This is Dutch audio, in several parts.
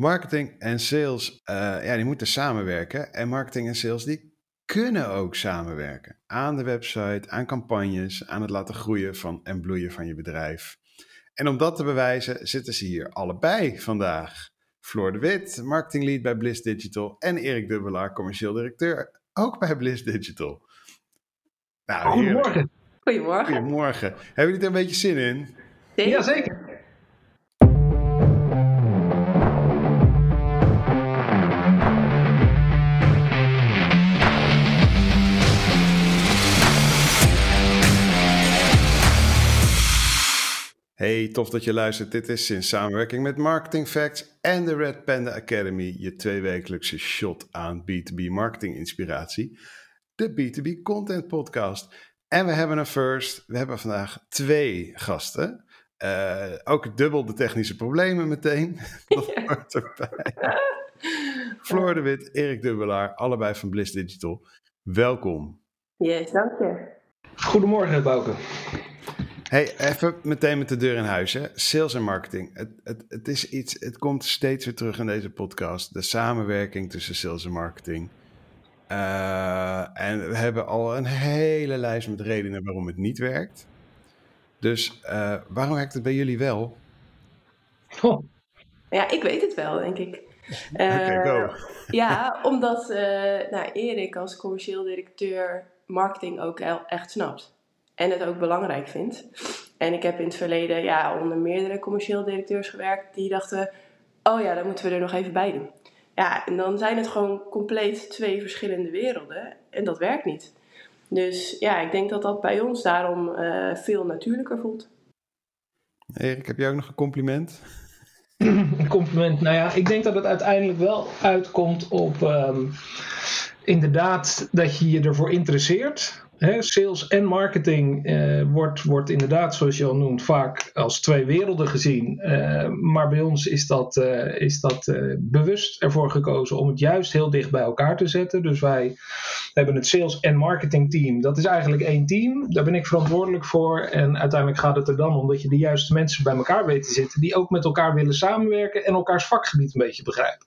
Marketing en sales, uh, ja, die moeten samenwerken. En marketing en sales, die kunnen ook samenwerken. Aan de website, aan campagnes, aan het laten groeien van en bloeien van je bedrijf. En om dat te bewijzen zitten ze hier allebei vandaag. Floor de Wit, marketinglead bij Bliss Digital. En Erik Dubbelaar, commercieel directeur, ook bij Bliss Digital. Nou, Goedemorgen. Goedemorgen. Goedemorgen. Hebben jullie er een beetje zin in? Jazeker. Hey, tof dat je luistert. Dit is in samenwerking met Marketing Facts en de Red Panda Academy, je tweewekelijkse shot aan B2B marketing inspiratie, de B2B Content Podcast. En we hebben een first. We hebben vandaag twee gasten. Uh, ook dubbel de technische problemen meteen. Dat hoort erbij. Floor de Wit, Erik Dubbelaar, allebei van Bliss Digital. Welkom. Yes, dank je. Goedemorgen, Bouke. Hey, even meteen met de deur in huis. Hè. Sales en marketing. Het, het, het, is iets, het komt steeds weer terug in deze podcast. De samenwerking tussen sales en marketing. Uh, en we hebben al een hele lijst met redenen waarom het niet werkt. Dus uh, waarom werkt het bij jullie wel? Oh. Ja, ik weet het wel, denk ik. Oké, okay, go. Uh, ja, omdat nou, Erik als commercieel directeur marketing ook echt snapt en het ook belangrijk vindt. En ik heb in het verleden ja, onder meerdere commercieel directeurs gewerkt die dachten: oh ja, dan moeten we er nog even bij doen. Ja, en dan zijn het gewoon compleet twee verschillende werelden en dat werkt niet. Dus ja, ik denk dat dat bij ons daarom uh, veel natuurlijker voelt. Erik, heb jij ook nog een compliment? Een compliment. Nou ja, ik denk dat het uiteindelijk wel uitkomt op um, inderdaad dat je je ervoor interesseert sales en marketing eh, wordt, wordt inderdaad, zoals je al noemt, vaak als twee werelden gezien. Eh, maar bij ons is dat, uh, is dat uh, bewust ervoor gekozen om het juist heel dicht bij elkaar te zetten. Dus wij hebben het sales en marketing team. Dat is eigenlijk één team. Daar ben ik verantwoordelijk voor. En uiteindelijk gaat het er dan om dat je de juiste mensen bij elkaar weet te zitten. Die ook met elkaar willen samenwerken en elkaars vakgebied een beetje begrijpen.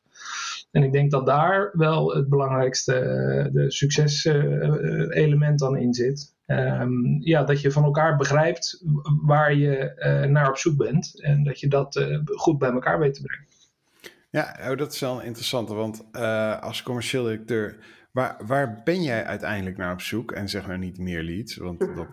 En ik denk dat daar wel het belangrijkste eh, de succeselement dan in zit. Um, ja, dat je van elkaar begrijpt waar je naar op zoek bent en dat je dat goed bij elkaar weet te brengen. Ja, oh, dat is wel interessant, want als commercieel directeur Waar, waar ben jij uiteindelijk naar op zoek? En zeg maar niet meer leads, want dat...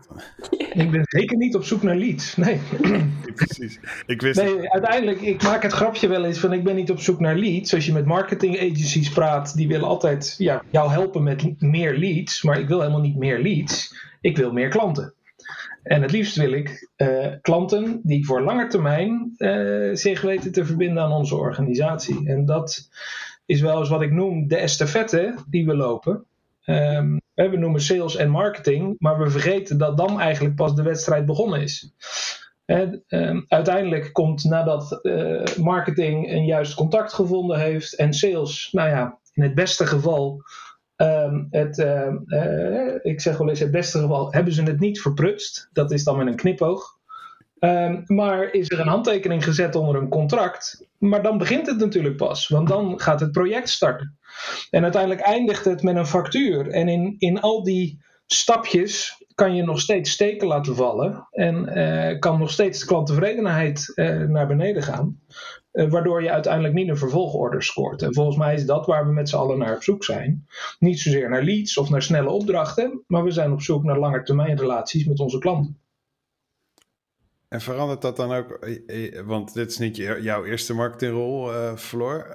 Ik ben zeker niet op zoek naar leads, nee. Precies, ik wist Nee, uiteindelijk, ik maak het grapje wel eens van ik ben niet op zoek naar leads. Als je met marketing agencies praat, die willen altijd ja, jou helpen met meer leads. Maar ik wil helemaal niet meer leads, ik wil meer klanten. En het liefst wil ik uh, klanten die voor lange termijn uh, zich weten te verbinden aan onze organisatie. En dat is wel eens wat ik noem de estafette die we lopen. Um, we noemen sales en marketing, maar we vergeten dat dan eigenlijk pas de wedstrijd begonnen is. En, um, uiteindelijk komt nadat uh, marketing een juist contact gevonden heeft en sales, nou ja, in het beste geval, um, het, uh, ik zeg wel eens het beste geval, hebben ze het niet verprutst. Dat is dan met een knipoog. Um, maar is er een handtekening gezet onder een contract? Maar dan begint het natuurlijk pas, want dan gaat het project starten. En uiteindelijk eindigt het met een factuur. En in, in al die stapjes kan je nog steeds steken laten vallen. En uh, kan nog steeds de klanttevredenheid uh, naar beneden gaan. Uh, waardoor je uiteindelijk niet een vervolgorder scoort. En volgens mij is dat waar we met z'n allen naar op zoek zijn. Niet zozeer naar leads of naar snelle opdrachten. Maar we zijn op zoek naar langetermijnrelaties met onze klanten. En verandert dat dan ook, eh, eh, want dit is niet jouw eerste marketingrol, uh, Floor.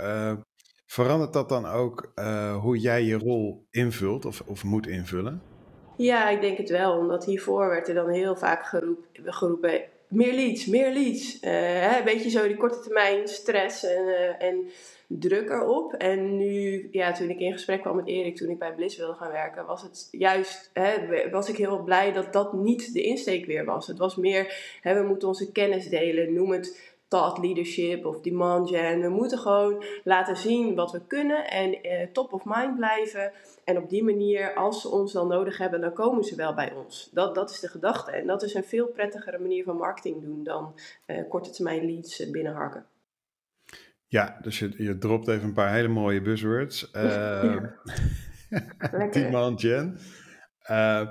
Verandert dat dan ook hoe jij je rol invult of, of moet invullen? Ja, ik denk het wel. Omdat hiervoor werd er dan heel vaak geroep, geroepen, meer leads, meer leads. Een beetje zo die korte termijn stress en, en druk erop. En nu, ja, toen ik in gesprek kwam met Erik, toen ik bij Bliss wilde gaan werken, was het juist, hè, was ik heel blij dat dat niet de insteek weer was. Het was meer, hè, we moeten onze kennis delen, noem het thought leadership of demand gen. We moeten gewoon laten zien wat we kunnen en eh, top of mind blijven. En op die manier, als ze ons dan nodig hebben, dan komen ze wel bij ons. Dat, dat is de gedachte. En dat is een veel prettigere manier van marketing doen dan eh, korte termijn leads binnenharken. Ja, dus je, je dropt even een paar hele mooie buzzwords. Uh, Demand gen. Uh,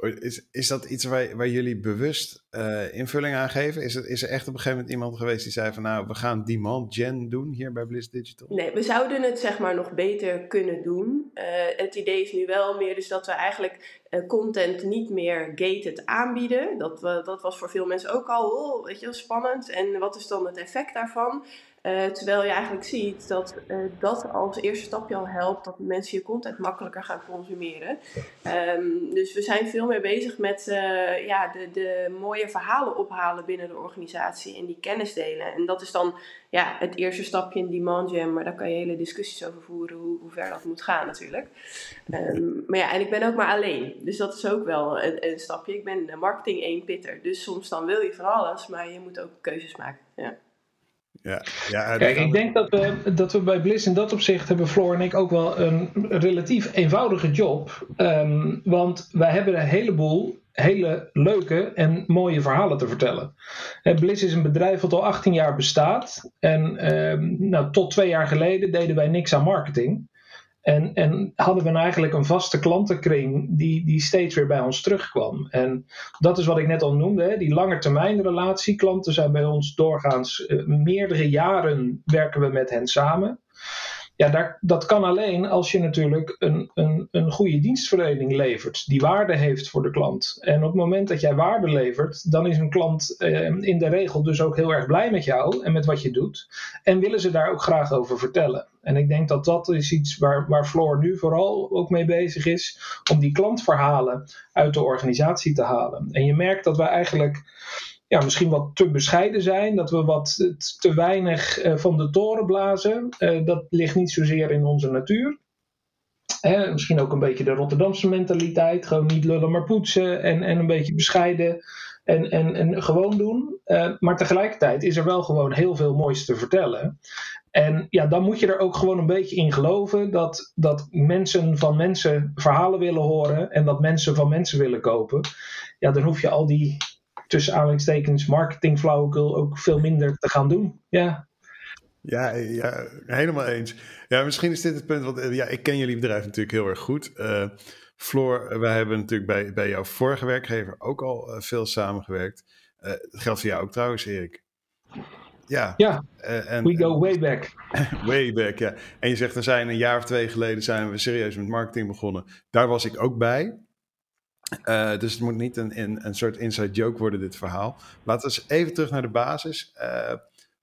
is, is dat iets waar, waar jullie bewust uh, invulling aan geven? Is, het, is er echt op een gegeven moment iemand geweest die zei van nou, we gaan demand gen doen hier bij Bliss Digital? Nee, we zouden het zeg maar nog beter kunnen doen. Uh, het idee is nu wel meer dus dat we eigenlijk uh, content niet meer gated aanbieden. Dat, we, dat was voor veel mensen ook al oh, weet je, spannend. En wat is dan het effect daarvan? Uh, terwijl je eigenlijk ziet dat uh, dat als eerste stapje al helpt dat mensen je content makkelijker gaan consumeren. Um, dus we zijn veel meer bezig met uh, ja, de, de mooie verhalen ophalen binnen de organisatie en die kennis delen. En dat is dan ja, het eerste stapje in Demand Jam, maar daar kan je hele discussies over voeren hoe, hoe ver dat moet gaan natuurlijk. Um, maar ja, en ik ben ook maar alleen, dus dat is ook wel een, een stapje. Ik ben marketing één pitter, dus soms dan wil je van alles, maar je moet ook keuzes maken. Ja. Ja, ja, Kijk, ik denk dat we, dat we bij Bliss in dat opzicht hebben Floor en ik ook wel een relatief eenvoudige job. Um, want wij hebben een heleboel hele leuke en mooie verhalen te vertellen. Bliss is een bedrijf dat al 18 jaar bestaat. En um, nou, tot twee jaar geleden deden wij niks aan marketing. En, en hadden we eigenlijk een vaste klantenkring die, die steeds weer bij ons terugkwam. En dat is wat ik net al noemde, hè, die langetermijnrelatie. Klanten zijn bij ons doorgaans uh, meerdere jaren werken we met hen samen. Ja, dat kan alleen als je natuurlijk een, een, een goede dienstverlening levert, die waarde heeft voor de klant. En op het moment dat jij waarde levert, dan is een klant eh, in de regel dus ook heel erg blij met jou en met wat je doet. En willen ze daar ook graag over vertellen. En ik denk dat dat is iets waar, waar Floor nu vooral ook mee bezig is, om die klantverhalen uit de organisatie te halen. En je merkt dat we eigenlijk ja, misschien wat te bescheiden zijn, dat we wat te weinig uh, van de toren blazen. Uh, dat ligt niet zozeer in onze natuur. Hè, misschien ook een beetje de Rotterdamse mentaliteit. Gewoon niet lullen, maar poetsen. En, en een beetje bescheiden. En, en, en gewoon doen. Maar tegelijkertijd is er wel gewoon heel veel moois te vertellen. En ja, dan moet je er ook gewoon een beetje in geloven dat, dat mensen van mensen verhalen willen horen. En dat mensen van mensen willen kopen. Ja, dan hoef je al die tussen aanhalingstekens marketingflauwekul ook veel minder te gaan doen. Ja. Ja, ja, helemaal eens. Ja, misschien is dit het punt, want ja, ik ken jullie bedrijf natuurlijk heel erg goed. Uh, Floor, wij hebben natuurlijk bij, bij jouw vorige werkgever ook al uh, veel samengewerkt. Uh, dat geldt voor jou ook trouwens, Erik. Ja, ja en, we go way back. way back, ja. En je zegt, we zijn een jaar of twee geleden zijn we serieus met marketing begonnen. Daar was ik ook bij. Uh, dus het moet niet een, een, een, soort inside joke worden, dit verhaal. Laten we eens even terug naar de basis. Uh,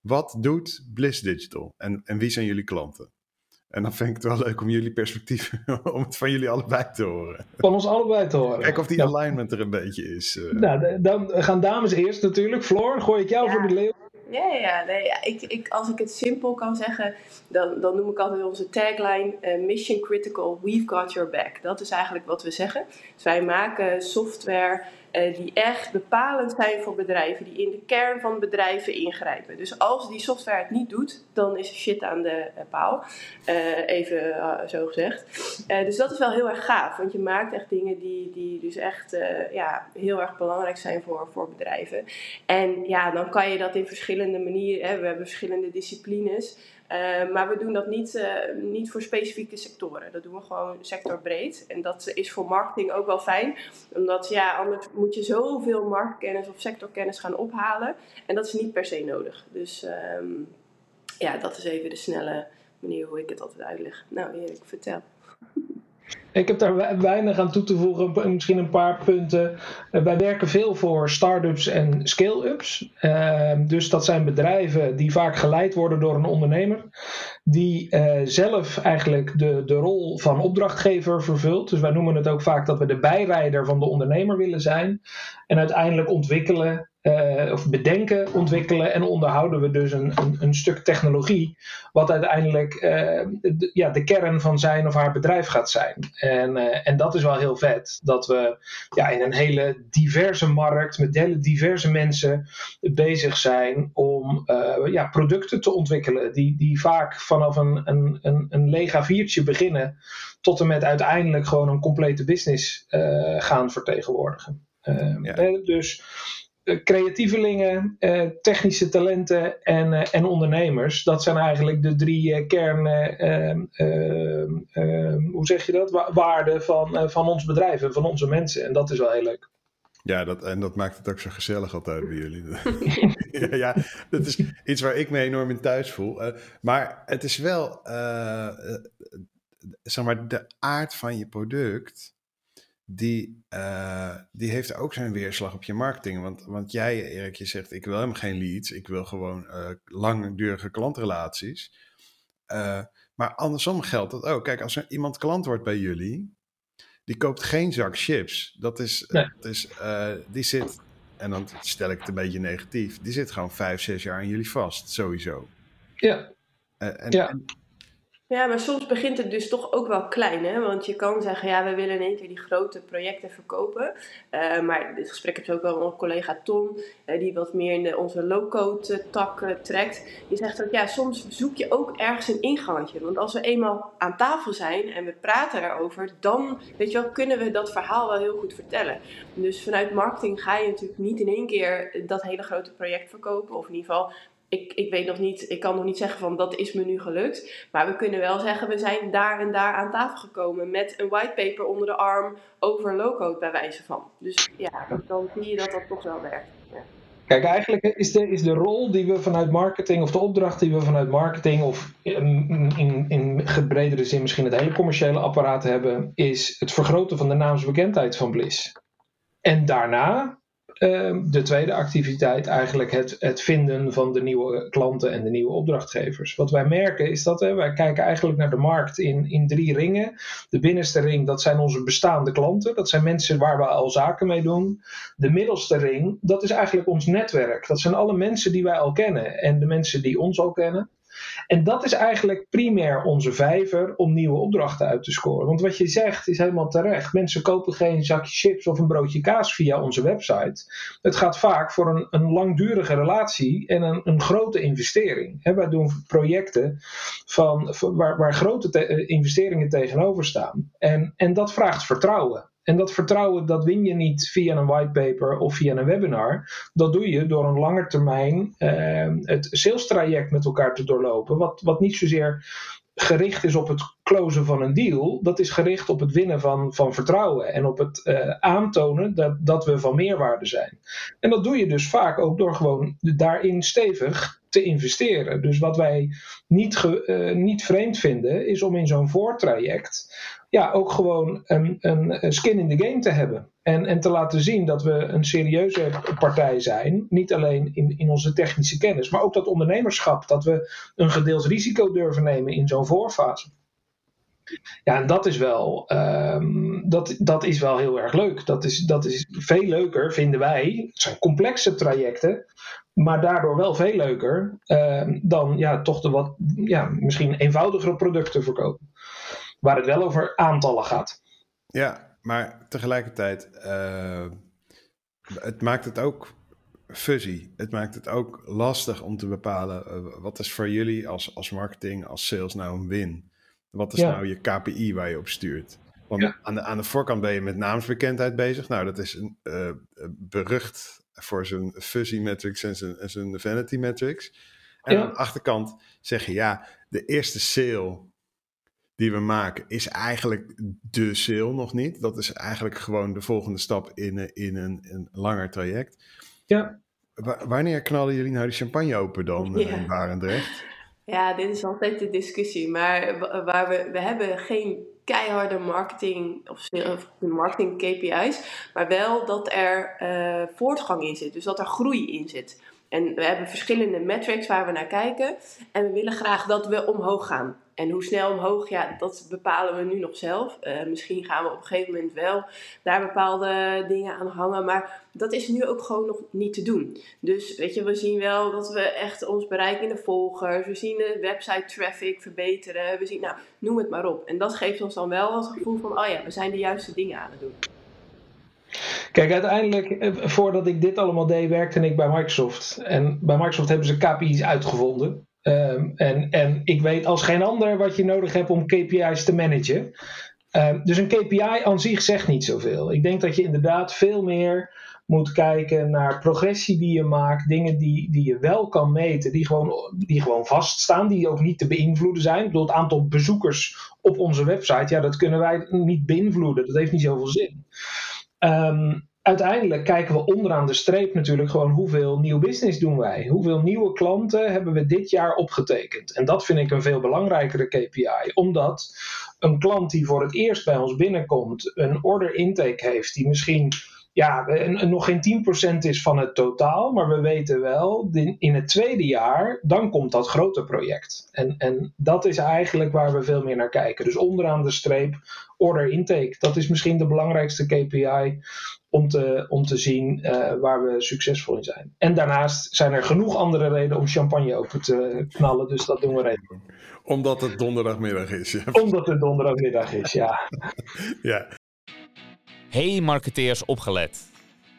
wat doet Bliss Digital en, en wie zijn jullie klanten? En dan vind ik het wel leuk om jullie perspectief, om het van jullie allebei te horen. Van ons allebei te horen. Kijk of die alignment er een beetje is. Uh. Nou, dan gaan dames eerst natuurlijk. Floor, gooi ik jou ja. voor de leeuw. Ja, ja, nee. Ik, ik, als ik het simpel kan zeggen, dan, dan noem ik altijd onze tagline uh, Mission Critical, We've Got Your Back. Dat is eigenlijk wat we zeggen. Dus wij maken software uh, die echt bepalend zijn voor bedrijven, die in de kern van bedrijven ingrijpen. Dus als die software het niet doet, dan is shit aan de uh, paal. Uh, even zo gezegd. dus dat is wel heel erg gaaf, want je maakt echt dingen die, die dus echt ja, heel erg belangrijk zijn voor, voor bedrijven. En ja, dan kan je dat in verschillende manieren, hè, we hebben verschillende disciplines. Uh, maar we doen dat niet, uh, niet voor specifieke sectoren. Dat doen we gewoon sectorbreed. En dat is voor marketing ook wel fijn. Omdat ja, anders moet je zoveel marktkennis of sectorkennis gaan ophalen. En dat is niet per se nodig. Dus um, ja, dat is even de snelle manier hoe ik het altijd uitleg. Nou Erik, vertel. Ik heb daar weinig aan toe te voegen, misschien een paar punten. Eh, wij werken veel voor start-ups en scale-ups. Uh, dus dat zijn bedrijven die vaak geleid worden door een ondernemer, die uh, zelf eigenlijk de, de rol van opdrachtgever vervult. Dus wij noemen het ook vaak dat we de bijrijder van de ondernemer willen zijn. En uiteindelijk ontwikkelen uh, of bedenken, ontwikkelen en onderhouden we dus een, een, een stuk technologie, wat uiteindelijk de, ja, de kern van zijn of haar bedrijf gaat zijn. En, uh, en dat is wel heel vet, dat we ja, in een hele diverse markt met hele diverse mensen bezig zijn om ja, producten te ontwikkelen, die, die vaak vanaf een, een, een, een lega viertje beginnen, tot en met uiteindelijk gewoon een complete business gaan vertegenwoordigen. Ja. Dus creatievelingen, technische talenten en, en ondernemers. Dat zijn eigenlijk de drie kern, ehm, ehm, ehm, hoe zeg je dat, waarden van, van ons bedrijf en van onze mensen. En dat is wel heel leuk. Ja, dat, en dat maakt het ook zo gezellig altijd bij jullie. ja, ja, dat is iets waar ik me enorm in thuis voel. Uh, maar het is wel, uh, uh, zeg maar, de aard van je product, die, die heeft ook zijn weerslag op je marketing. Want, want jij, Erik, je zegt, ik wil helemaal geen leads, ik wil gewoon langdurige klantrelaties. maar andersom geldt dat ook. Kijk, als er iemand klant wordt bij jullie, die koopt geen zak chips. Dat is, dat is uh, die zit, en dan stel ik het een beetje negatief, die zit gewoon vijf, zes jaar aan jullie vast, sowieso. Ja. Uh, en, ja. Ja, maar soms begint het dus toch ook wel klein. Hè? Want je kan zeggen, ja, we willen in één keer die grote projecten verkopen. Uh, maar dit gesprek heb ik ook wel met collega Tom, uh, die wat meer in onze low-code tak uh, trekt. Die zegt ook, ja, soms zoek je ook ergens een ingangetje. Want als we eenmaal aan tafel zijn en we praten erover, dan, weet je wel, kunnen we dat verhaal wel heel goed vertellen. Dus vanuit marketing ga je natuurlijk niet in één keer dat hele grote project verkopen. Of in ieder geval ik, ik weet nog niet, ik kan nog niet zeggen van dat is me nu gelukt. Maar we kunnen wel zeggen, we zijn daar en daar aan tafel gekomen met een whitepaper onder de arm over low-code bij wijze van. Dus ja, dan zie je dat dat toch wel werkt. Ja. Kijk, eigenlijk is de, is de rol die we vanuit marketing, of de opdracht die we vanuit marketing, of in, in, in bredere zin misschien het hele commerciële apparaat hebben, is het vergroten van de naamsbekendheid van Bliss. En daarna Ehm, de tweede activiteit eigenlijk het, het vinden van de nieuwe klanten en de nieuwe opdrachtgevers. Wat wij merken is dat hè, wij kijken eigenlijk naar de markt in, in drie ringen. De binnenste ring, dat zijn onze bestaande klanten. Dat zijn mensen waar we al zaken mee doen. De middelste ring, dat is eigenlijk ons netwerk. Dat zijn alle mensen die wij al kennen en de mensen die ons al kennen. En dat is eigenlijk primair onze vijver om nieuwe opdrachten uit te scoren. Want wat je zegt is helemaal terecht. Mensen kopen geen zakje chips of een broodje kaas via onze website. Het gaat vaak voor een, een langdurige relatie en een, een grote investering. He, wij doen projecten van, waar, waar grote te, investeringen tegenover staan. En, en dat vraagt vertrouwen. En dat vertrouwen, dat win je niet via een whitepaper of via een webinar. Dat doe je door een lange termijn uh, het sales traject met elkaar te doorlopen. Wat, wat niet zozeer gericht is op het closen van een deal. Dat is gericht op het winnen van, van vertrouwen. En op het uh, aantonen dat, dat we van meerwaarde zijn. En dat doe je dus vaak ook door gewoon daarin stevig te investeren. Dus wat wij niet, ge, uh, niet vreemd vinden, is om in zo'n voortraject ja, ook gewoon een, een skin in the game te hebben. En, en te laten zien dat we een serieuze partij zijn. Niet alleen in, in onze technische kennis, maar ook dat ondernemerschap. Dat we een gedeeld risico durven nemen in zo'n voorfase. Ja, en dat is wel, um, dat, dat is wel heel erg leuk. Dat is, dat is veel leuker, vinden wij. Het zijn complexe trajecten, maar daardoor wel veel leuker um, dan ja, toch de wat, ja, misschien eenvoudigere producten verkopen waar het wel over aantallen gaat. Ja, maar tegelijkertijd, uh, het maakt het ook fuzzy. Het maakt het ook lastig om te bepalen uh, wat is voor jullie als, als marketing, als sales nou een win? Wat is ja. nou je KPI waar je op stuurt? Want ja. aan, de, aan de voorkant ben je met naamsbekendheid bezig. Nou, dat is een, uh, berucht voor zijn fuzzy metrics en zijn, en zijn vanity metrics. En ja. aan de achterkant zeg je ja, de eerste sale die we maken, is eigenlijk de sale nog niet. Dat is eigenlijk gewoon de volgende stap in, in een, een langer traject. Ja. W wanneer knallen jullie nou de champagne open dan ja. in Barendrecht? Ja, dit is altijd de discussie. Maar waar we, we hebben geen keiharde marketing of, of marketing KPI's, maar wel dat er uh, voortgang in zit. Dus dat er groei in zit. En we hebben verschillende metrics waar we naar kijken. En we willen graag dat we omhoog gaan. En hoe snel omhoog, ja, dat bepalen we nu nog zelf. Uh, misschien gaan we op een gegeven moment wel daar bepaalde dingen aan hangen. Maar dat is nu ook gewoon nog niet te doen. Dus weet je, we zien wel dat we echt ons bereik in de volgers. We zien de website traffic verbeteren. We zien, nou, noem het maar op. En dat geeft ons dan wel het gevoel van, oh ja, we zijn de juiste dingen aan het doen. Kijk, uiteindelijk, eh, voordat ik dit allemaal deed, werkte ik bij Microsoft. En bij Microsoft hebben ze KPI's uitgevonden. Um, en, en ik weet als geen ander wat je nodig hebt om KPI's te managen. Um, dus een KPI aan zich zegt niet zoveel. Ik denk dat je inderdaad veel meer moet kijken naar progressie die je maakt, dingen die, die je wel kan meten, die gewoon, die gewoon vaststaan, die ook niet te beïnvloeden zijn. Ik bedoel, het aantal bezoekers op onze website, ja, dat kunnen wij niet beïnvloeden. Dat heeft niet zoveel zin. Um, uiteindelijk kijken we onderaan de streep natuurlijk gewoon hoeveel nieuw business doen wij. Hoeveel nieuwe klanten hebben we dit jaar opgetekend. En dat vind ik een veel belangrijkere KPI. Omdat een klant die voor het eerst bij ons binnenkomt, een order intake heeft die misschien ja, nog geen 10% is van het totaal, maar we weten wel, in het tweede jaar, dan komt dat grote project. En, en dat is eigenlijk waar we veel meer naar kijken. Dus onderaan de streep, order intake, dat is misschien de belangrijkste KPI om te, om te zien uh, waar we succesvol in zijn. En daarnaast zijn er genoeg andere redenen om champagne open te knallen, dus dat doen we redelijk. Omdat het donderdagmiddag is. Ja. Omdat het donderdagmiddag is, ja. ja. Hey marketeers, opgelet.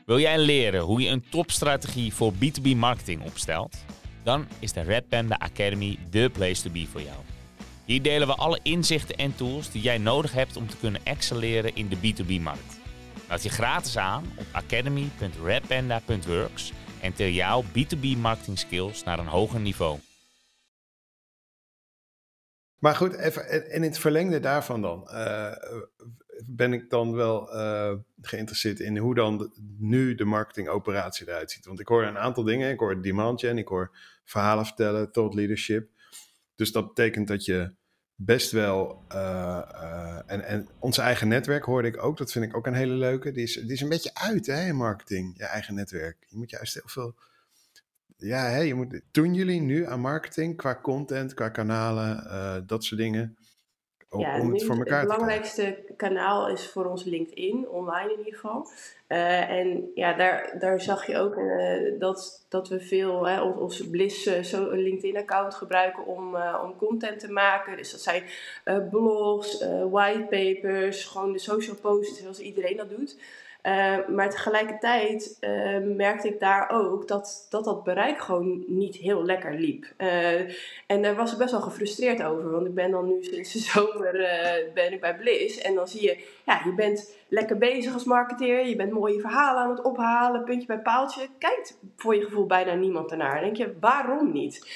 Wil jij leren hoe je een topstrategie voor B2B marketing opstelt? Dan is de Red Panda Academy de place to be voor jou. Hier delen we alle inzichten en tools die jij nodig hebt om te kunnen excelleren in de B2B-markt. Meld je gratis aan op academy.redpanda.works en til jouw B2B marketing skills naar een hoger niveau. Maar goed, even, en in het verlengde daarvan dan, uh, ben ik dan wel uh, geïnteresseerd in hoe dan nu de marketingoperatie eruit ziet. Want ik hoor een aantal dingen, ik hoor demand gen, ik hoor verhalen vertellen, thought leadership. Dus dat betekent dat je best wel. Uh, uh, en, en ons eigen netwerk hoorde ik ook. Dat vind ik ook een hele leuke. Die is, die is een beetje uit hè, in marketing, je eigen netwerk. Je moet juist heel veel. Ja, hè, je moet, doen jullie nu aan marketing qua content, qua kanalen, uh, dat soort dingen? Ja, om het voor elkaar Het belangrijkste kanaal is voor ons LinkedIn, online in ieder geval. Uh, en ja, daar, daar zag je ook uh, dat, dat we veel hè, ons Bliss uh, LinkedIn-account gebruiken om, om content te maken. Dus dat zijn blogs, whitepapers, gewoon de social posts zoals iedereen dat doet. Uh, maar tegelijkertijd uh, merkte ik daar ook dat, dat dat bereik gewoon niet heel lekker liep. Uh, en daar was ik best wel gefrustreerd over. Want ik ben dan nu sinds de zomer ben ik bij Bliss. En dan zie je, ja, je bent lekker bezig als marketeer. Je bent mooie verhalen aan het ophalen, puntje bij paaltje. Kijkt voor je gevoel bijna niemand ernaar. Denk je, waarom niet?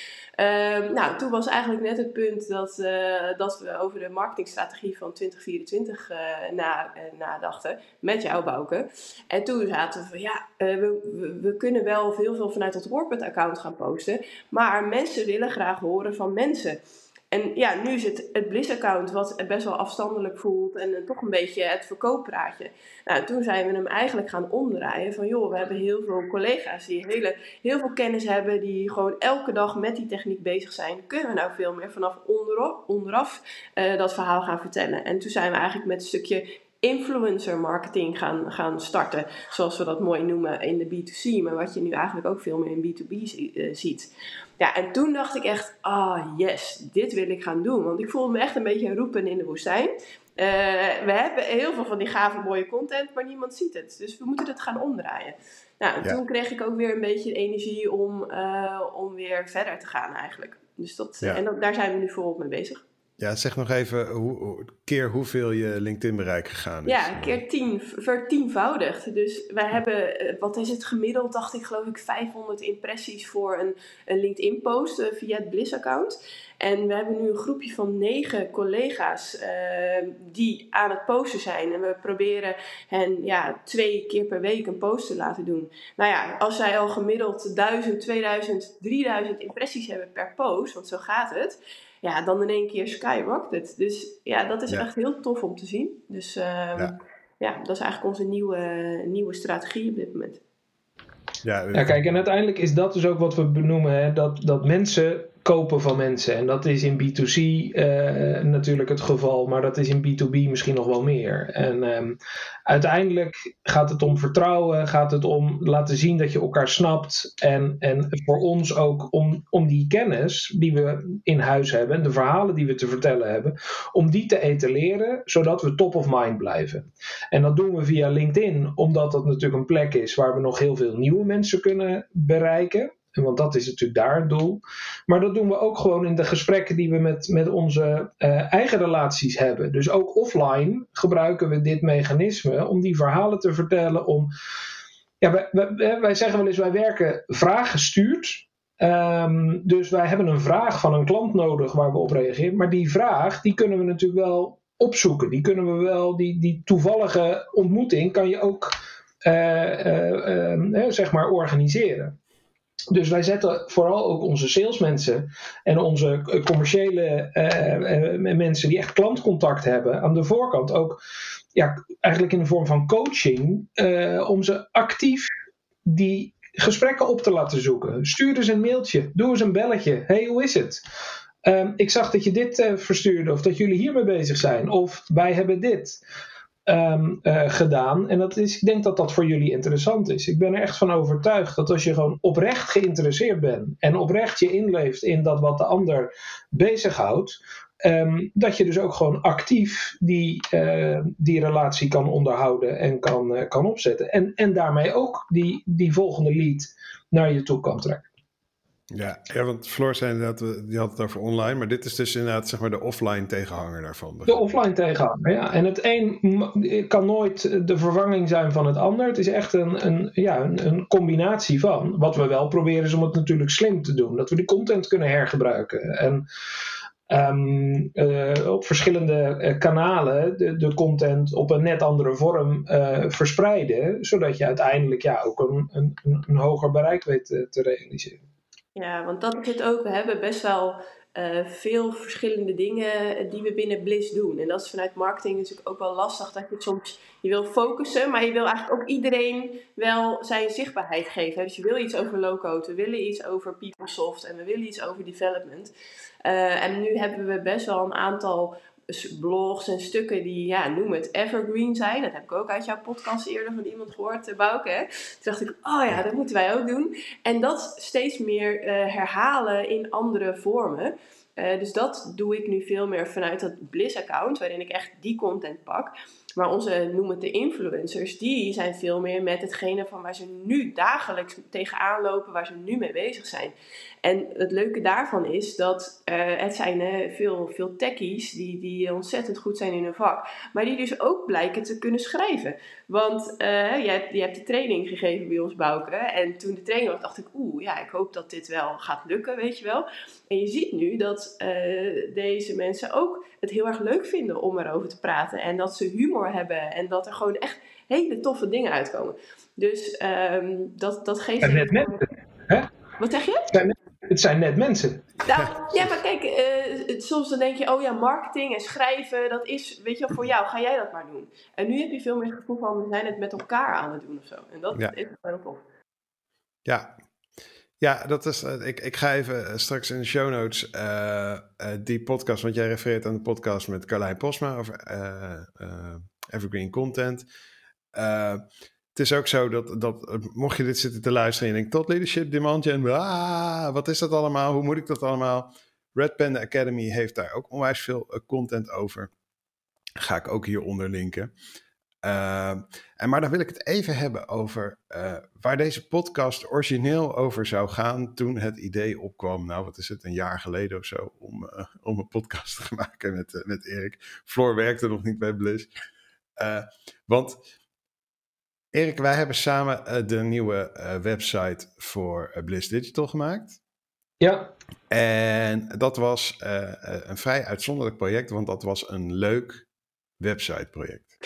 Um, nou, toen was eigenlijk net het punt dat, uh, dat we over de marketingstrategie van 2024 uh, na, uh, nadachten met jouw Bouke. En toen zaten we van ja, we, we, kunnen wel veel, veel vanuit het Warped-account gaan posten, maar mensen willen graag horen van mensen. En ja, nu is het het Bliss-account wat best wel afstandelijk voelt en uh, toch een beetje het verkooppraatje. Nou, toen zijn we hem eigenlijk gaan omdraaien van joh, we hebben heel veel collega's die hele, heel veel kennis hebben, die gewoon elke dag met die techniek bezig zijn. Kunnen we nou veel meer vanaf onderaf, onderaf uh, dat verhaal gaan vertellen? En toen zijn we eigenlijk met een stukje influencer marketing gaan, gaan starten. Zoals we dat mooi noemen in de B2C, maar wat je nu eigenlijk ook veel meer in B2B uh, ziet. Ja, en toen dacht ik echt, ah oh yes, dit wil ik gaan doen. Want ik voelde me echt een beetje roepen in de woestijn. Uh, we hebben heel veel van die gave mooie content, maar niemand ziet het. Dus we moeten het gaan omdraaien. Nou, en ja. toen kreeg ik ook weer een beetje energie om, uh, om weer verder te gaan eigenlijk. Dus dat, ja. En dat, daar zijn we nu volop mee bezig. Ja, zeg nog even hoe, keer hoeveel je LinkedIn-bereik gegaan is. Ja, keer tien, vertienvoudigd. Dus wij hebben, wat is het gemiddeld, dacht ik geloof ik, 500 impressies voor een, een LinkedIn-post uh, via het Bliss-account. En we hebben nu een groepje van negen collega's uh, die aan het posten zijn. En we proberen hen ja, twee keer per week een post te laten doen. Nou ja, als zij al gemiddeld 1000, 2000, 3000 impressies hebben per post, want zo gaat het ja, dan in één keer skyrocket. Dus ja, dat is ja. echt heel tof om te zien. Dus uh, ja. ja. dat is eigenlijk onze nieuwe, nieuwe strategie op dit moment. Ja, ja, kijk, en uiteindelijk is dat dus ook wat we benoemen: hè, dat, dat mensen kopen van mensen. En dat is in B2C uh, natuurlijk het geval, maar dat is in B2B misschien nog wel meer. En um, uiteindelijk gaat het om vertrouwen, gaat het om laten zien dat je elkaar snapt. En, en voor ons ook om, om die kennis die we in huis hebben, de verhalen die we te vertellen hebben, om die te etaleren, zodat we top of mind blijven. En dat doen we via LinkedIn, omdat dat natuurlijk een plek is waar we nog heel veel nieuwe mensen kunnen bereiken. Want dat is natuurlijk daar het doel. Maar dat doen we ook gewoon in de gesprekken die we met, met onze uh, eigen relaties hebben. Dus ook offline gebruiken we dit mechanisme om die verhalen te vertellen, om ja, wij, wij, wij, zeggen wel eens, wij werken vraaggestuurd. Um, dus wij hebben een vraag van een klant nodig waar we op reageren. Maar die vraag, die kunnen we natuurlijk wel opzoeken. Die kunnen we wel, die, die toevallige ontmoeting kan je ook uh, uh, zeg maar organiseren. Dus wij zetten vooral ook onze salesmensen en onze commerciële mensen die echt klantcontact hebben aan de voorkant ook ja, eigenlijk in de vorm van coaching om ze actief die gesprekken op te laten zoeken. Stuur eens een mailtje, doe eens een belletje. hey, hoe is het? Um, ik zag dat je dit verstuurde, of dat jullie hiermee bezig zijn, of wij hebben dit um, uh, gedaan. En dat is, ik denk dat dat voor jullie interessant is. Ik ben er echt van overtuigd dat als je gewoon oprecht geïnteresseerd bent en oprecht je inleeft in dat wat de ander bezighoudt, Um, dat je dus ook gewoon actief die, uh, die relatie kan onderhouden en kan, uh, kan opzetten. En, en daarmee ook die, die volgende lead naar je toe kan trekken. Ja, ja want Floor zei inderdaad, die had het over online, maar dit is dus inderdaad zeg maar de offline tegenhanger daarvan. De offline tegenhanger, ja. En het een kan nooit de vervanging zijn van het ander. Het is echt een, een, ja, een, een combinatie van. Wat we wel proberen is om het natuurlijk slim te doen. Dat we die content kunnen hergebruiken. En Um, uh, op verschillende uh, kanalen de, de, content op een net andere vorm uh, verspreiden, zodat je uiteindelijk ja, ook een, een, een hoger bereik weet te realiseren. Ja, want dat is het ook. We hebben best wel veel verschillende dingen die we binnen Bliss doen. En dat is vanuit marketing natuurlijk ook wel lastig. Dat je soms je wil focussen, maar je wil eigenlijk ook iedereen wel zijn zichtbaarheid geven. Dus je wil iets over low-code, we willen iets over PeopleSoft en we willen iets over development. Uh, en nu hebben we best wel een aantal blogs en stukken die, ja, noem het evergreen zijn. Dat heb ik ook uit jouw podcast eerder van iemand gehoord, uh, Bouke. Toen dacht ik, oh ja, dat moeten wij ook doen. En dat steeds meer uh, herhalen in andere vormen. Uh, dus dat doe ik nu veel meer vanuit dat Bliss-account, waarin ik echt die content pak. Maar onze, noem het de influencers, die zijn veel meer met hetgene van waar ze nu dagelijks tegenaan lopen, waar ze nu mee bezig zijn. En het leuke daarvan is dat uh, het zijn uh, veel, veel techies die, die ontzettend goed zijn in hun vak. Maar die dus ook blijken te kunnen schrijven. Want uh, je, hebt, je hebt de training gegeven bij ons, Bouke. En toen de training was, dacht ik, oeh, ja, ik hoop dat dit wel gaat lukken, weet je wel. En je ziet nu dat deze mensen ook het heel erg leuk vinden om erover te praten. En dat ze humor hebben. En dat er gewoon echt hele toffe dingen uitkomen. Dus um, dat, dat geeft... En net mensen, hè? Wat zeg je? Het zijn net mensen. Nou, ja, maar kijk, uh, soms dan denk je, oh ja, marketing en schrijven, dat is, weet je voor jou, ga jij dat maar doen. En nu heb je veel meer het gevoel van, we zijn het met elkaar aan het doen of zo. En dat ja. is wel tof. Ja, ja, dat is. Ik, ik ga even straks in de show notes uh, uh, die podcast, want jij refereert aan de podcast met Carlijn Posma over uh, evergreen content. Het is ook zo dat, dat, mocht je dit zitten te luisteren en je denkt, tot leadership demand en ah, wat is dat allemaal? Hoe moet ik dat allemaal? Red Panda Academy heeft daar ook onwijs veel content over. Ga ik ook hieronder linken. Uh, en maar dan wil ik het even hebben over uh, waar deze podcast origineel over zou gaan toen het idee opkwam. Nou, wat is het, een jaar geleden of zo, om, om een podcast te maken met, met Erik. Floor werkte nog niet bij Bliss. want Erik, wij hebben samen de nieuwe website voor Bliss Digital gemaakt. Ja. En dat was een vrij uitzonderlijk project, want dat was een leuk websiteproject.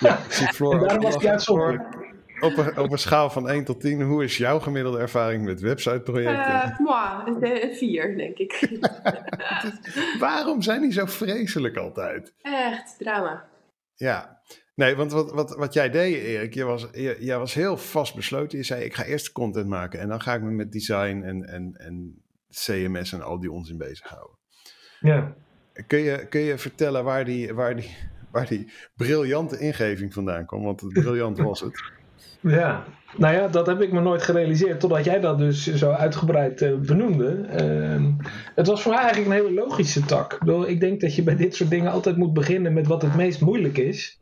ja, ik zie Floor. daarom was die uitzonderlijk. Op een, op een schaal van 1 tot 10, hoe is jouw gemiddelde ervaring met websiteprojecten? Uh, een 4, denk ik. Waarom zijn die zo vreselijk altijd? Echt, drama. Ja, nee, want wat, wat, wat jij deed, Erik, je was, je, jij was heel vastbesloten. Je zei: Ik ga eerst content maken en dan ga ik me met design en, en, en CMS en al die onzin bezighouden. Ja. Kun je, kun je vertellen waar die, waar, die, waar die briljante ingeving vandaan kwam? Want briljant was het. Ja, nou ja, dat heb ik me nooit gerealiseerd totdat jij dat dus zo uitgebreid uh, benoemde. Uh, het was voor mij eigenlijk een hele logische tak. Ik, bedoel, ik denk dat je bij dit soort dingen altijd moet beginnen met wat het meest moeilijk is.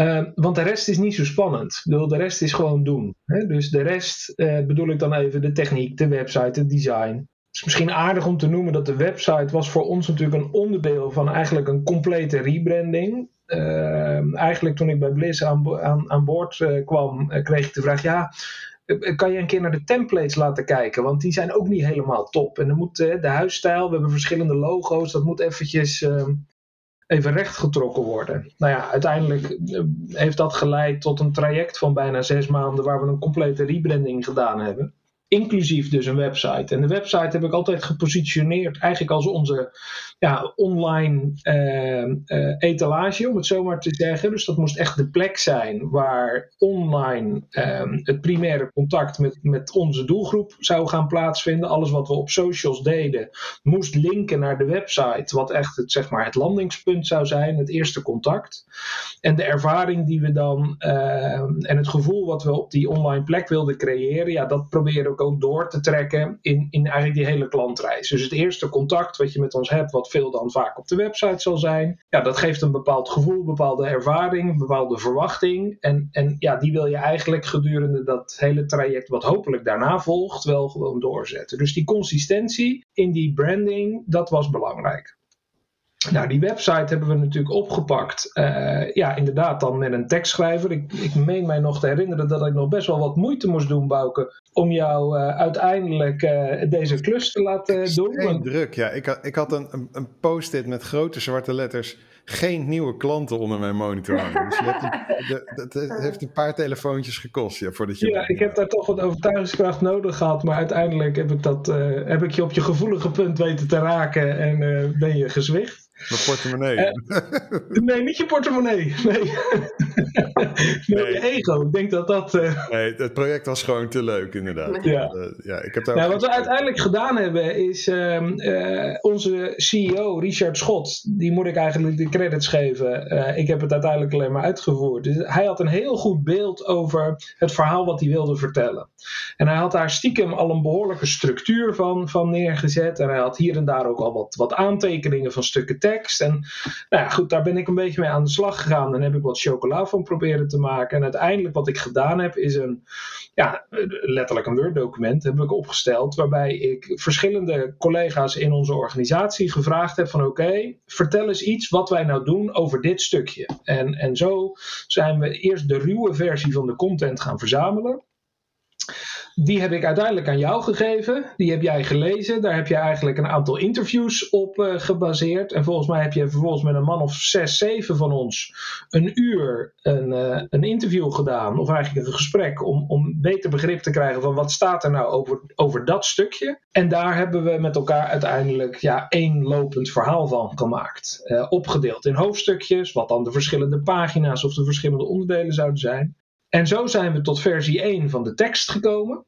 Uh, want de rest is niet zo spannend. Ik bedoel, de rest is gewoon doen. Hè? Dus de rest uh, bedoel ik dan even de techniek, de website, het design is misschien aardig om te noemen dat de website was voor ons natuurlijk een onderdeel van eigenlijk een complete rebranding. Ehm, eigenlijk toen ik bij Bliss aan, aan, aan boord eh, kwam, eh, kreeg ik de vraag: ja, eh, kan je een keer naar de templates laten kijken? Want die zijn ook niet helemaal top. En dan moet de huisstijl, we hebben verschillende logo's, dat moet eventjes even rechtgetrokken worden. Nou ja, uiteindelijk heeft dat geleid tot een traject van bijna zes maanden waar we een complete rebranding gedaan hebben. Inclusief dus een website. En de website heb ik altijd gepositioneerd eigenlijk als onze ja, online uh, etalage, om het zo maar te zeggen. Dus dat moest echt de plek zijn waar online uh, het primaire contact met, met onze doelgroep zou gaan plaatsvinden. Alles wat we op socials deden moest linken naar de website, wat echt het, zeg maar, het landingspunt zou zijn, het eerste contact. En de ervaring die we dan ehm, en het gevoel wat we op die online plek wilden creëren, ja, dat proberen ook door te trekken in, in eigenlijk die hele klantreis. Dus het eerste contact wat je met ons hebt, wat veel dan vaak op de website zal zijn, ja, dat geeft een bepaald gevoel, bepaalde ervaring, bepaalde verwachting. En, en ja, die wil je eigenlijk gedurende dat hele traject, wat hopelijk daarna volgt, wel gewoon doorzetten. Dus die consistentie in die branding, dat was belangrijk. Nou, die website hebben we natuurlijk opgepakt. Uh, ja, inderdaad, dan met een tekstschrijver. Ik, ik meen mij nog te herinneren dat ik nog best wel wat moeite moest doen, Bouke, om jou uh, uiteindelijk uh, deze klus te laten doen. Geen druk, ja. Ik had, ik had een, een, een post-it met grote zwarte letters. Geen nieuwe klanten onder mijn monitor. Dus je hebt een, de, het heeft een paar telefoontjes gekost ja, voordat je. Ja, ik heb daar toch wat overtuigingskracht nodig gehad. Maar uiteindelijk heb ik, dat, heb ik je op je gevoelige punt weten te raken en ben je gezwicht. Mijn portemonnee. Uh, nee, niet je portemonnee. Nee. nee, je ego. Ik denk dat dat. Uh... Nee, het project was gewoon te leuk, inderdaad. Ja. Uh, ja ik heb daar nou, wat we uiteindelijk gedaan hebben, is ehm, onze CEO, Richard Schot, die moet ik eigenlijk de credits geven. ik heb het uiteindelijk alleen maar uitgevoerd. Dus hij had een heel goed beeld over het verhaal wat hij wilde vertellen. En hij had daar stiekem al een behoorlijke structuur van, van neergezet. En hij had hier en daar ook al wat, wat aantekeningen van stukken tekst. En nou ja, goed, daar ben ik een beetje mee aan de slag gegaan. En heb ik wat chocola van proberen te maken. En uiteindelijk wat ik gedaan heb, is een, ja, letterlijk een Word-document heb ik opgesteld. Waarbij ik verschillende collega's in onze organisatie gevraagd heb van oké, vertel eens iets wat wij nou doen over dit stukje. En, en zo zijn we eerst de ruwe versie van de content gaan verzamelen. Die heb ik uiteindelijk aan jou gegeven. Die heb jij gelezen. Daar heb je eigenlijk een aantal interviews op uh, gebaseerd. En volgens mij heb je vervolgens met een man of zes, zeven van ons een uur een, uh, een interview gedaan. Of eigenlijk een gesprek om, om beter begrip te krijgen van wat staat er nou over, over dat stukje. En daar hebben we met elkaar uiteindelijk ja, één lopend verhaal van gemaakt. Uh, opgedeeld in hoofdstukjes, wat dan de verschillende pagina's of de verschillende onderdelen zouden zijn. En zo zijn we tot versie 1 van de tekst gekomen.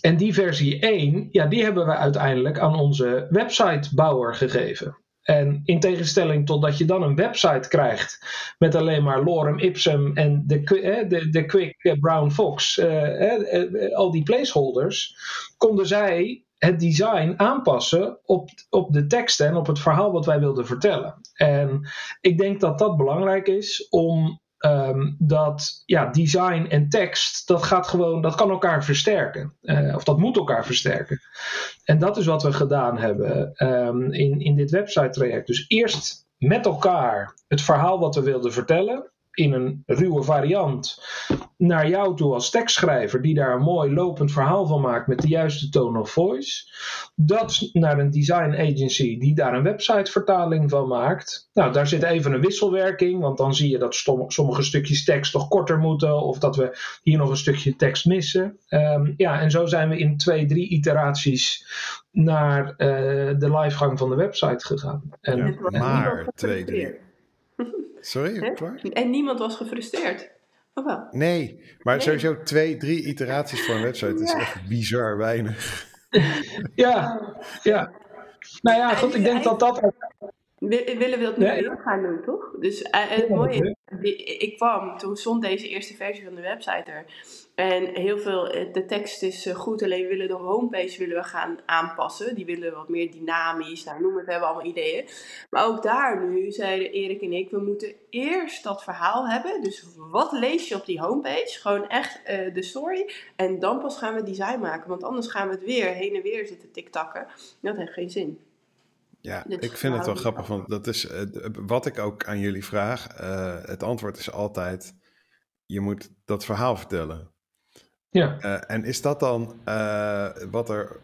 En die versie 1, ja, die hebben we uiteindelijk aan onze websitebouwer gegeven. En in tegenstelling tot dat je dan een website krijgt met alleen maar lorem ipsum en de, de, de quick brown fox, uh, uh, al die placeholders, konden zij het design aanpassen op, op de tekst en op het verhaal wat wij wilden vertellen. En ik denk dat dat belangrijk is om Um, dat ja, design en tekst, dat gaat gewoon, dat kan elkaar versterken. Uh, of dat moet elkaar versterken. En dat is wat we gedaan hebben um, in, in dit website traject. Dus eerst met elkaar het verhaal wat we wilden vertellen in een ruwe variant naar jou toe als tekstschrijver, die daar een mooi lopend verhaal van maakt met de juiste tone of voice. Dat naar een design agency die daar een websitevertaling van maakt. Nou, daar zit even een wisselwerking, want dan zie je dat sommige stukjes tekst toch korter moeten, of dat we hier nog een stukje tekst missen. Um, ja, en zo zijn we in twee, drie iteraties naar uh, de livegang van de website gegaan. En, ja, maar twee, drie. Sorry, En niemand was gefrustreerd. Of wel? Nee, maar sowieso twee, drie iteraties voor een website is echt bizar weinig. ja, ja. Nou ja, goed, ik denk dat dat... Willen we dat nu nee. gaan doen, toch? Dus uh, het mooie ik kwam, toen stond deze eerste versie van de website er. En heel veel, eh, de tekst is eh, goed, alleen we willen de homepage willen we gaan aanpassen. Die willen we wat meer dynamisch, nou noem het, we hebben allemaal ideeën. Maar ook daar nu zeiden Erik en ik, we moeten eerst dat verhaal hebben. Dus wat lees je op die homepage? Gewoon echt uh, de story. En dan pas gaan we design maken, want anders gaan we het weer heen en weer zitten tiktakken. Dat heeft geen zin. Ja, ik vind het wel grappig, want dat is wat ik ook aan jullie vraag. het antwoord is altijd: je moet dat verhaal vertellen. Ja. en is dat dan wat er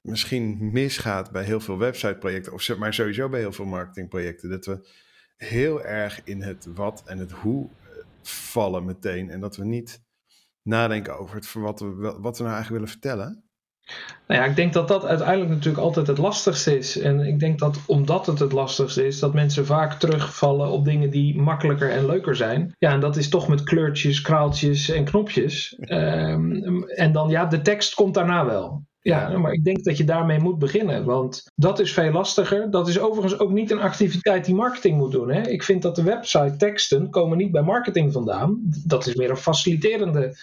misschien misgaat bij heel veel websiteprojecten, of maar sowieso bij heel veel marketingprojecten, dat we heel erg in het wat en het hoe vallen meteen en dat we niet nadenken over het, wat, we, wat we nou eigenlijk willen vertellen? Nou ja, ik denk dat dat uiteindelijk natuurlijk altijd het lastigste is. En ik denk dat omdat het het lastigste is, dat mensen vaak terugvallen op dingen die makkelijker en leuker zijn. Ja, en dat is toch met kleurtjes, kraaltjes en knopjes. Um, en dan, ja, de tekst komt daarna wel. Ja, maar ik denk dat je daarmee moet beginnen, want dat is veel lastiger. Dat is overigens ook niet een activiteit die marketing moet doen. Hè? Ik vind dat de website teksten komen niet bij marketing vandaan. Dat is meer een faciliterende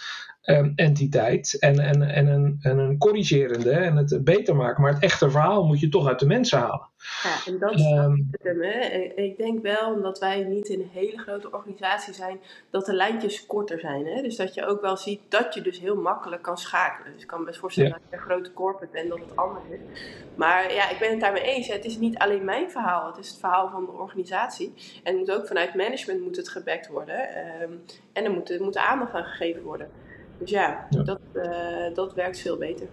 um, entiteit en, en, en, een, en een corrigerende en het beter maken. Maar het echte verhaal moet je toch uit de mensen halen. Ja, en dat is um, hem. Hè. Ik denk wel, omdat wij niet een hele grote organisatie zijn, dat de lijntjes korter zijn. Hè? Dus dat je ook wel ziet dat je dus heel makkelijk kan schakelen. Dus ik kan best voorstellen dat je een grote corporate bent, dat het anders is. Maar ja, ik ben het daarmee eens. Het is niet alleen mijn verhaal, het is het verhaal van de organisatie. En moet ook vanuit management moet het gebackt worden. Um, en er moet, er moet aandacht aan gegeven worden. Dus ja, Dat, uh, dat werkt veel beter.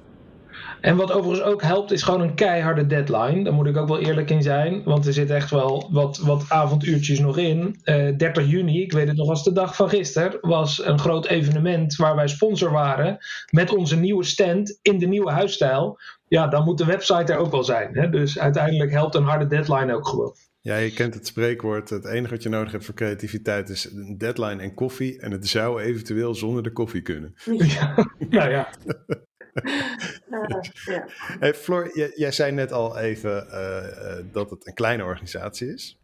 En wat overigens ook helpt, is gewoon een keiharde deadline. Daar moet ik ook wel eerlijk in zijn. Want er zit echt wel wat, wat avonduurtjes nog in. Uh, eh, 30 juni, ik weet het nog als de dag van gisteren, was een groot evenement waar wij sponsor waren. Met onze nieuwe stand in de nieuwe huisstijl. Ja, dan moet de website er ook wel zijn. Hè? Dus uiteindelijk helpt een harde deadline ook gewoon. Ja, je kent het spreekwoord. Het enige wat je nodig hebt voor creativiteit is een deadline en koffie. En het zou eventueel zonder de koffie kunnen. Ja, nou ja. uh, ja. Hey, Floor, jij, jij, zei net al even uh, dat het een kleine organisatie is.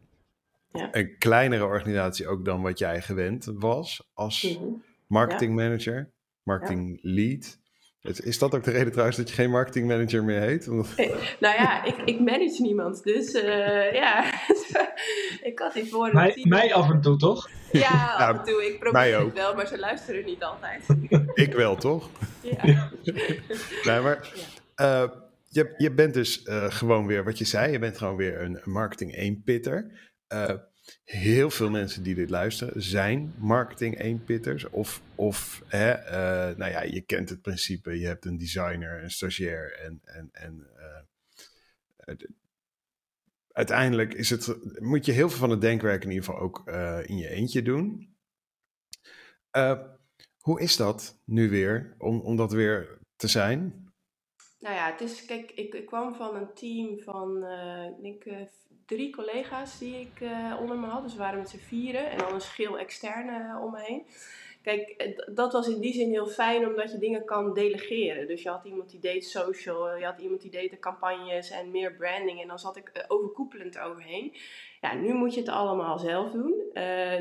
Ja. Een kleinere organisatie ook dan wat jij gewend was als mm -hmm. marketingmanager, marketing lead. Is dat ook de reden trouwens dat je geen marketingmanager meer heet? Omdat... nou ja, ik, ik manage niemand. Dus uh, ja, ik had hiervoor... Mij, mij af en toe, toch? Ja, af en toe. Ik probeer het wel, maar ze luisteren niet altijd. ik wel, toch? Ja. nee, maar uh, je, je bent dus uh, gewoon weer, wat je zei, je bent gewoon weer een marketing 1-pitter heel veel mensen die dit luisteren zijn marketing eenpitters. Of, of hè, uh, nou ja, je kent het principe. Je hebt een designer, een stagiair en, en, en uh, uiteindelijk is het, moet je heel veel van het denkwerk in ieder geval ook uh, in je eentje doen. hoe is dat nu weer, om, om dat weer te zijn? Nou ja, het is, kijk, ik, ik kwam van een team van, ik denk, drie collega's die ik uh, onder me had. Dus we waren met z'n vieren en dan een schil externe uh, om me heen. Kijk, eh, dat was in die zin heel fijn omdat je dingen kan delegeren. Dus je had iemand die deed social, je had iemand die deed de campagnes en meer branding. En dan zat ik overkoepelend overheen. Ja, nu moet je het allemaal zelf doen.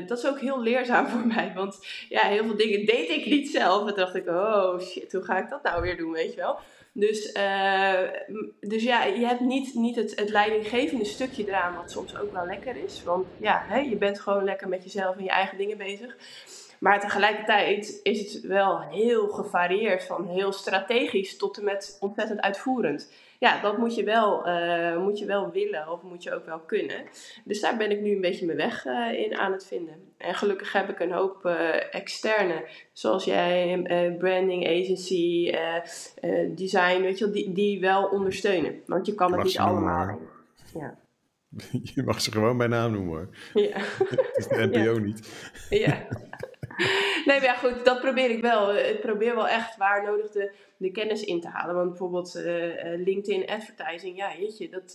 Dat is ook heel leerzaam voor mij, want ja, heel veel dingen deed ik niet zelf. En dacht ik, oh shit, hoe ga ik dat nou weer doen, weet je wel. Dus, uh, dus ja, je hebt niet, niet het, het leidinggevende stukje eraan, wat soms ook wel lekker is. Want ja, hè, je bent gewoon lekker met jezelf en je eigen dingen bezig. Maar tegelijkertijd is het wel heel gevarieerd, van heel strategisch tot en met ontzettend uitvoerend ja, dat moet je, wel, uh, moet je wel willen of moet je ook wel kunnen. Dus daar ben ik nu een beetje mijn weg uh, in aan het vinden. En gelukkig heb ik een hoop uh, externe, zoals jij, branding agency, design, weet je wel, die, die wel ondersteunen. Want je kan het niet allemaal. Ja. Je mag ze gewoon bij naam noemen hoor. Ja. het is de NPO ja. niet. Ja. Nee, maar ja, goed, dat probeer ik wel. Ik probeer wel echt waar nodig de de kennis in te halen. Want bijvoorbeeld uh, LinkedIn advertising, ja, jeetje, dat,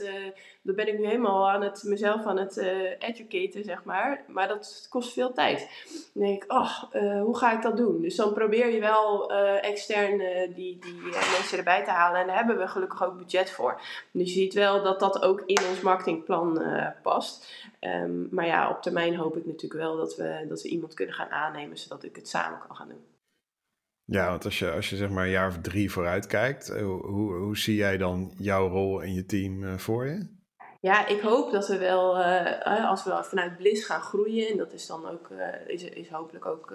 uh, ben ik nu helemaal aan het, mezelf aan het educaten, zeg maar. Maar dat kost veel tijd. Dan denk ik, oh, hoe ga ik dat doen? Dus dan probeer je wel extern die, die mensen erbij te halen. En daar hebben we gelukkig ook budget voor. Dus je ziet wel dat dat ook in ons marketingplan past. Um, maar ja, op termijn hoop ik natuurlijk wel dat we, dat we iemand kunnen gaan aannemen, zodat ik het samen kan gaan doen. Ja, want als je, als je zeg maar een jaar of drie vooruit kijkt, eh, hoe, hoe, zie jij dan jouw rol en je team uh, voor je? Ja, ik hoop dat we wel, uh, als we vanuit Bliss gaan groeien, en dat is dan ook, is, is hopelijk ook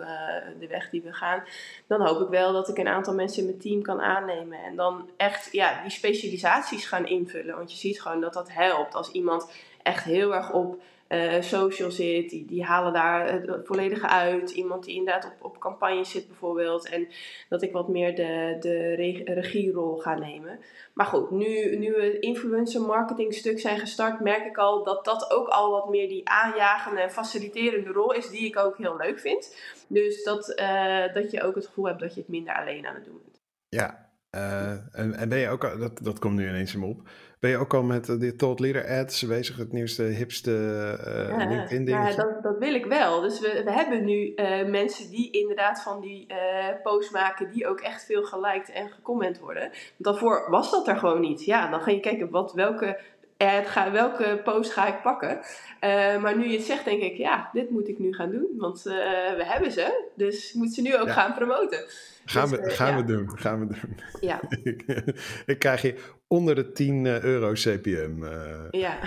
de weg die we gaan, dan hoop ik wel dat ik een aantal mensen in mijn team kan aannemen en dan echt ja, die specialisaties gaan invullen. Want je ziet gewoon dat dat helpt als iemand echt heel erg op uh, social zit, die, halen daar het volledige uit. Iemand die inderdaad op, op campagne zit bijvoorbeeld. En dat ik wat meer de, de regierol ga nemen. Maar goed, nu, nu we influencer marketing stuk zijn gestart, merk ik al dat dat ook al wat meer die aanjagende en faciliterende rol is, die ik ook heel leuk vind. Dus dat, uh, dat je ook het gevoel hebt dat je het minder alleen aan het doen bent. Ja, uh, en, en ben je ook, dat, dat komt nu ineens in me op. Ben je ook al met uh, de Thought Leader ads bezig, het nieuwste, hipste uh, ja, LinkedIn ding? Ja, dat, dat, wil ik wel. Dus we, we hebben nu mensen die inderdaad van die posts maken, die ook echt veel geliked en gecomment worden. Want daarvoor was dat er gewoon niet. Ja, dan ga je kijken wat, welke ad ga, welke post ga ik pakken. maar nu je het zegt, denk ik, ja, dit moet ik nu gaan doen. Want we hebben ze, dus ik moet ze nu ook ja. gaan promoten. Gaan, dus, we, gaan ja. we doen, gaan we doen. Ja. ik, ik krijg je onder de 10 euro CPM. Uh.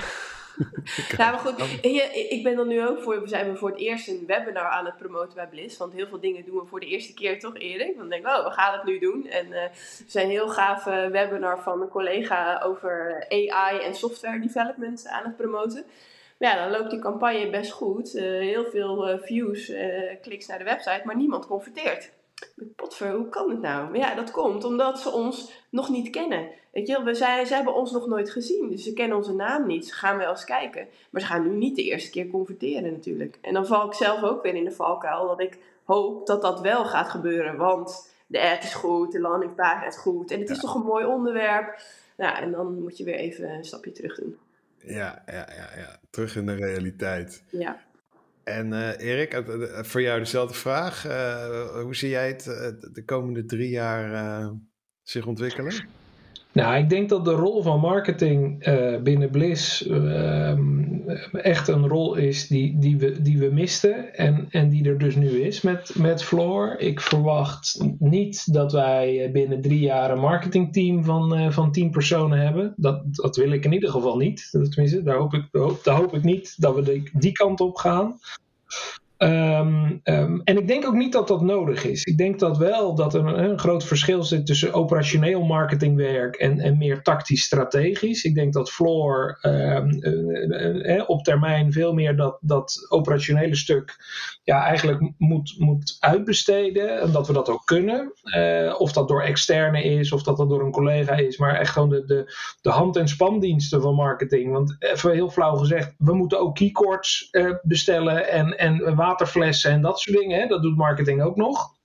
Ja. nou, maar goed, ik ben dan nu ook voor, we zijn we voor het eerst een webinar aan het promoten bij Bliss. Want heel veel dingen doen we voor de eerste keer toch, Erik? Dan denk ik, oh, we gaan het nu doen. En uh, we zijn een heel gave webinar van een collega over AI en software development aan het promoten. Maar ja, dan loopt die campagne best goed. Uh, heel veel views, kliks naar de website, maar niemand converteert. Potver, hoe kan het nou? Maar ja, dat komt omdat ze ons nog niet kennen. Weet je, we zijn, ze hebben ons nog nooit gezien, dus ze kennen onze naam niet. Ze gaan wel eens kijken, maar ze gaan nu niet de eerste keer converteren natuurlijk. En dan val ik zelf ook weer in de valkuil dat ik hoop dat dat wel gaat gebeuren, want de ad is goed, de landingpagina is goed en het is toch een mooi onderwerp. Nou, en dan moet je weer even een stapje terug doen. Ja, ja, ja, ja. terug in de realiteit. Ja. En uh, Erik, uh, voor jou dezelfde vraag. Hoe zie jij het de komende drie jaar zich ontwikkelen? Nou, ik denk dat de rol van marketing binnen Bliss ehm, echt een rol is die, die, we, die we misten en, en die er dus nu is met, met Floor. Ik verwacht niet dat wij binnen drie jaar een marketingteam van, van tien personen hebben. Dat, dat wil ik in ieder geval niet. Tenminste, daar hoop ik, daar hoop ik niet dat we die kant op gaan. Um, um, en ik denk ook niet dat dat nodig is. Ik denk dat wel dat er een, een groot verschil zit tussen operationeel marketingwerk en, en meer tactisch strategisch. Ik denk dat Floor um, uh, uh, op termijn veel meer dat, dat operationele stuk ja, eigenlijk moet, moet uitbesteden. En dat we dat ook kunnen. Of dat door externe is, of dat dat door een collega is. Maar echt gewoon de, de, de hand- en spandiensten van marketing. Want even heel flauw gezegd, we moeten ook keycords bestellen en, en waterflessen en dat soort dingen. Hè? Dat doet marketing ook nog.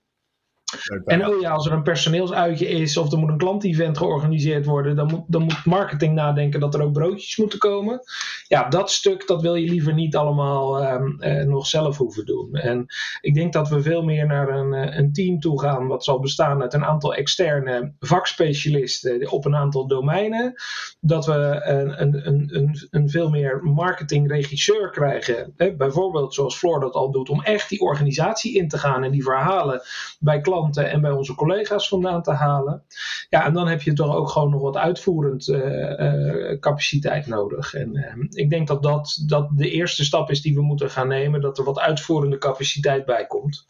En oh ja, als er een personeelsuitje is of er moet een klantevent georganiseerd worden, dan moet, dan moet marketing nadenken dat er ook broodjes moeten komen. Ja, dat stuk, dat wil je liever niet allemaal um, uh, nog zelf hoeven doen. En ik denk dat we veel meer naar een, een team toe gaan, wat zal bestaan uit een aantal externe vakspecialisten op een aantal domeinen. Dat we een, een, een, een veel meer marketingregisseur krijgen. Hè? Bijvoorbeeld zoals Floor dat al doet, om echt die organisatie in te gaan en die verhalen bij klanten en bij onze collega's vandaan te halen. Ja, en dan heb je toch ook gewoon nog wat uitvoerend uh, uh, capaciteit nodig. En uh, ik denk dat, dat dat de eerste stap is die we moeten gaan nemen, dat er wat uitvoerende capaciteit bij komt.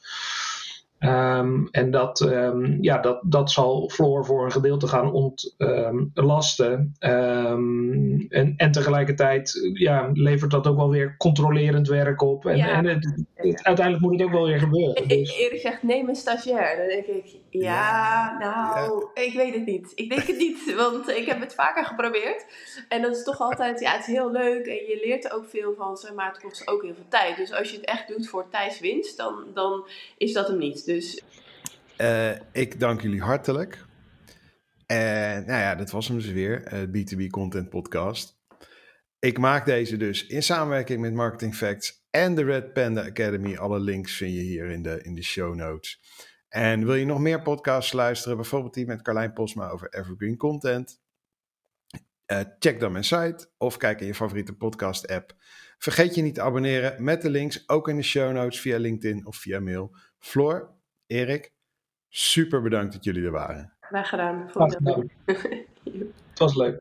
Um, en dat, um, ja, dat, dat zal Floor voor een gedeelte gaan ontlasten. Um, en, en tegelijkertijd ja, levert dat ook wel weer controlerend werk op. En, ja. en het, het, uiteindelijk moet het ook wel weer gebeuren. Dus. Erik zegt, neem een stagiair. Dan denk ik, ja, ja nou, ja. ik weet het niet. Ik denk het niet, want ik heb het vaker geprobeerd. En dat is toch altijd, ja, het is heel leuk en je leert er ook veel van ze, maar het kost ook heel veel tijd. Dus als je het echt doet voor tijdswinst, dan, dan is dat hem niet. Dus... Uh, ik dank jullie hartelijk. En nou ja, dat was hem dus weer, uh, B2B Content Podcast. Ik maak deze dus in samenwerking met Marketing Facts en de Red Panda Academy. Alle links vind je hier in de, in de show notes. En wil je nog meer podcasts luisteren, bijvoorbeeld die met Carlijn Posma over evergreen content? Uh, check dan mijn site of kijk in je favoriete podcast app. Vergeet je niet te abonneren met de links, ook in de show notes via LinkedIn of via mail. Floor, Erik, super bedankt dat jullie er waren. Graag gedaan. Graag gedaan. Het was leuk.